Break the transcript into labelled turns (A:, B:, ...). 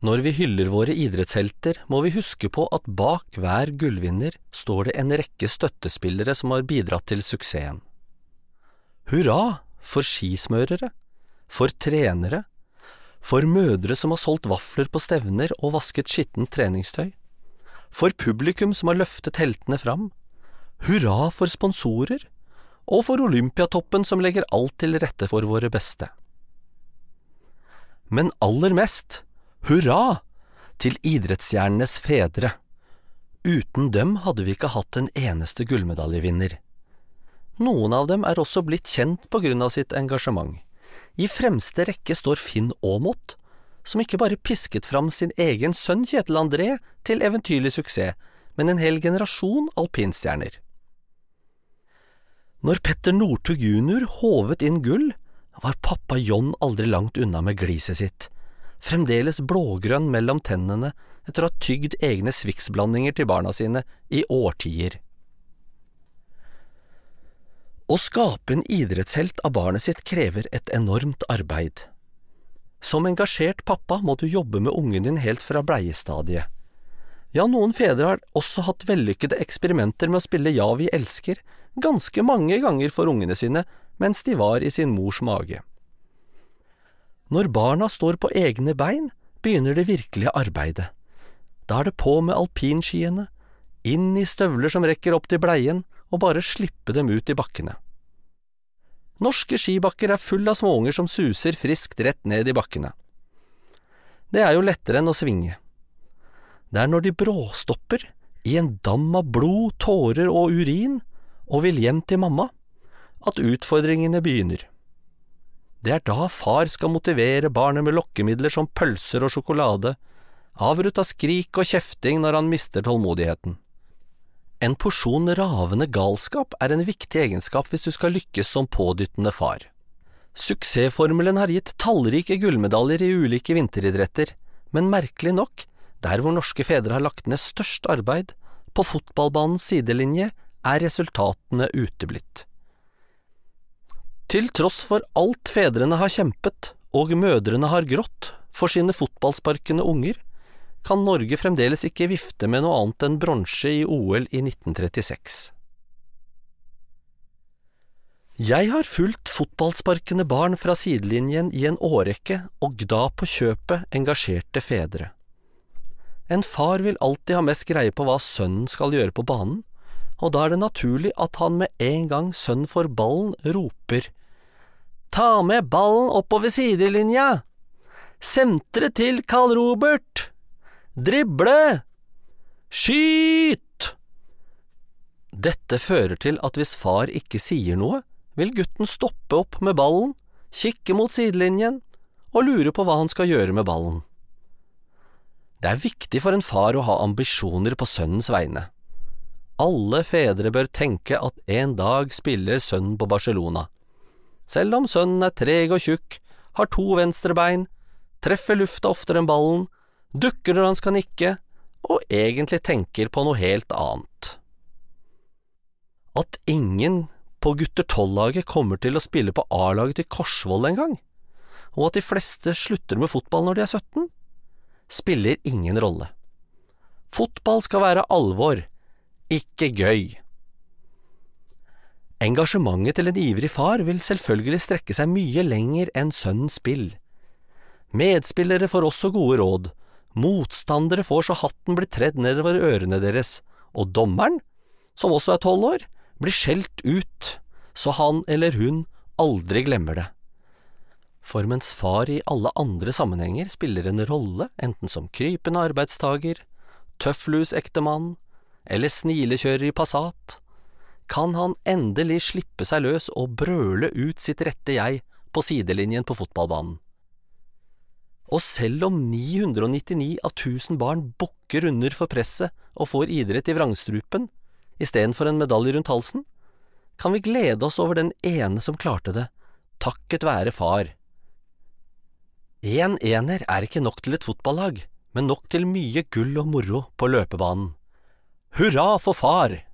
A: Når vi hyller våre idrettshelter, må vi huske på at bak hver gullvinner står det en rekke støttespillere som har bidratt til suksessen. Hurra for skismørere, for trenere, for mødre som har solgt vafler på stevner og vasket skittent treningstøy, for publikum som har løftet heltene fram, hurra for sponsorer, og for Olympiatoppen som legger alt til rette for våre beste. Men aller mest, hurra til idrettsstjernenes fedre. Uten dem hadde vi ikke hatt en eneste gullmedaljevinner. Noen av dem er også blitt kjent på grunn av sitt engasjement. I fremste rekke står Finn Aamodt, som ikke bare pisket fram sin egen sønn Kjetil André til eventyrlig suksess, men en hel generasjon alpinstjerner. Når Petter Northug jr. håvet inn gull, var pappa John aldri langt unna med gliset sitt, fremdeles blågrønn mellom tennene etter å ha tygd egne Swix-blandinger til barna sine i årtier. Å skape en idrettshelt av barnet sitt krever et enormt arbeid. Som engasjert pappa må du jobbe med ungen din helt fra bleiestadiet. Ja, noen fedre har også hatt vellykkede eksperimenter med å spille Ja, vi elsker ganske mange ganger for ungene sine mens de var i sin mors mage. Når barna står på egne bein, begynner det virkelige arbeidet. Da er det på med alpinskiene, inn i støvler som rekker opp til bleien, og bare slippe dem ut i bakkene. Norske skibakker er full av småunger som suser friskt rett ned i bakkene. Det er jo lettere enn å svinge. Det er når de bråstopper, i en dam av blod, tårer og urin, og vil hjem til mamma, at utfordringene begynner. Det er da far skal motivere barnet med lokkemidler som pølser og sjokolade, avbrutt av skrik og kjefting når han mister tålmodigheten. En porsjon ravende galskap er en viktig egenskap hvis du skal lykkes som pådyttende far. Suksessformelen har gitt tallrike gullmedaljer i ulike vinteridretter, men merkelig nok, der hvor norske fedre har lagt ned størst arbeid, på fotballbanens sidelinje, er resultatene uteblitt. Til tross for alt fedrene har kjempet, og mødrene har grått, for sine fotballsparkende unger, kan Norge fremdeles ikke vifte med noe annet enn bronse i OL i 1936. Jeg har fulgt fotballsparkende barn fra sidelinjen i en årrekke, og da på kjøpet engasjerte fedre. En far vil alltid ha mest greie på hva sønnen skal gjøre på banen, og da er det naturlig at han med en gang sønnen får ballen, roper Ta med ballen oppover sidelinja! Sentre til Carl Robert! Drible! Skyt! Dette fører til at hvis far ikke sier noe, vil gutten stoppe opp med ballen, kikke mot sidelinjen og lure på hva han skal gjøre med ballen. Det er viktig for en far å ha ambisjoner på sønnens vegne. Alle fedre bør tenke at en dag spiller sønnen på Barcelona selv om sønnen er treg og tjukk, har to venstrebein, treffer lufta oftere enn ballen, dukker når han skal nikke, og egentlig tenker på noe helt annet. At ingen på gutter tolv-laget kommer til å spille på A-laget til Korsvoll engang, og at de fleste slutter med fotball når de er 17, spiller ingen rolle. Fotball skal være alvor, ikke gøy. Engasjementet til en ivrig far vil selvfølgelig strekke seg mye lenger enn sønnens spill. Medspillere får også gode råd, motstandere får så hatten blir tredd nedover ørene deres, og dommeren, som også er tolv år, blir skjelt ut, så han eller hun aldri glemmer det. For mens far i alle andre sammenhenger spiller en rolle, enten som krypende arbeidstager, tøfflusektemann eller snilekjører i Passat, kan han endelig slippe seg løs og brøle ut sitt rette jeg på sidelinjen på fotballbanen. Og selv om 999 av 1000 barn bukker under for presset og får idrett i vrangstrupen istedenfor en medalje rundt halsen, kan vi glede oss over den ene som klarte det, takket være far. Én en ener er ikke nok til et fotballag, men nok til mye gull og moro på løpebanen. Hurra for far!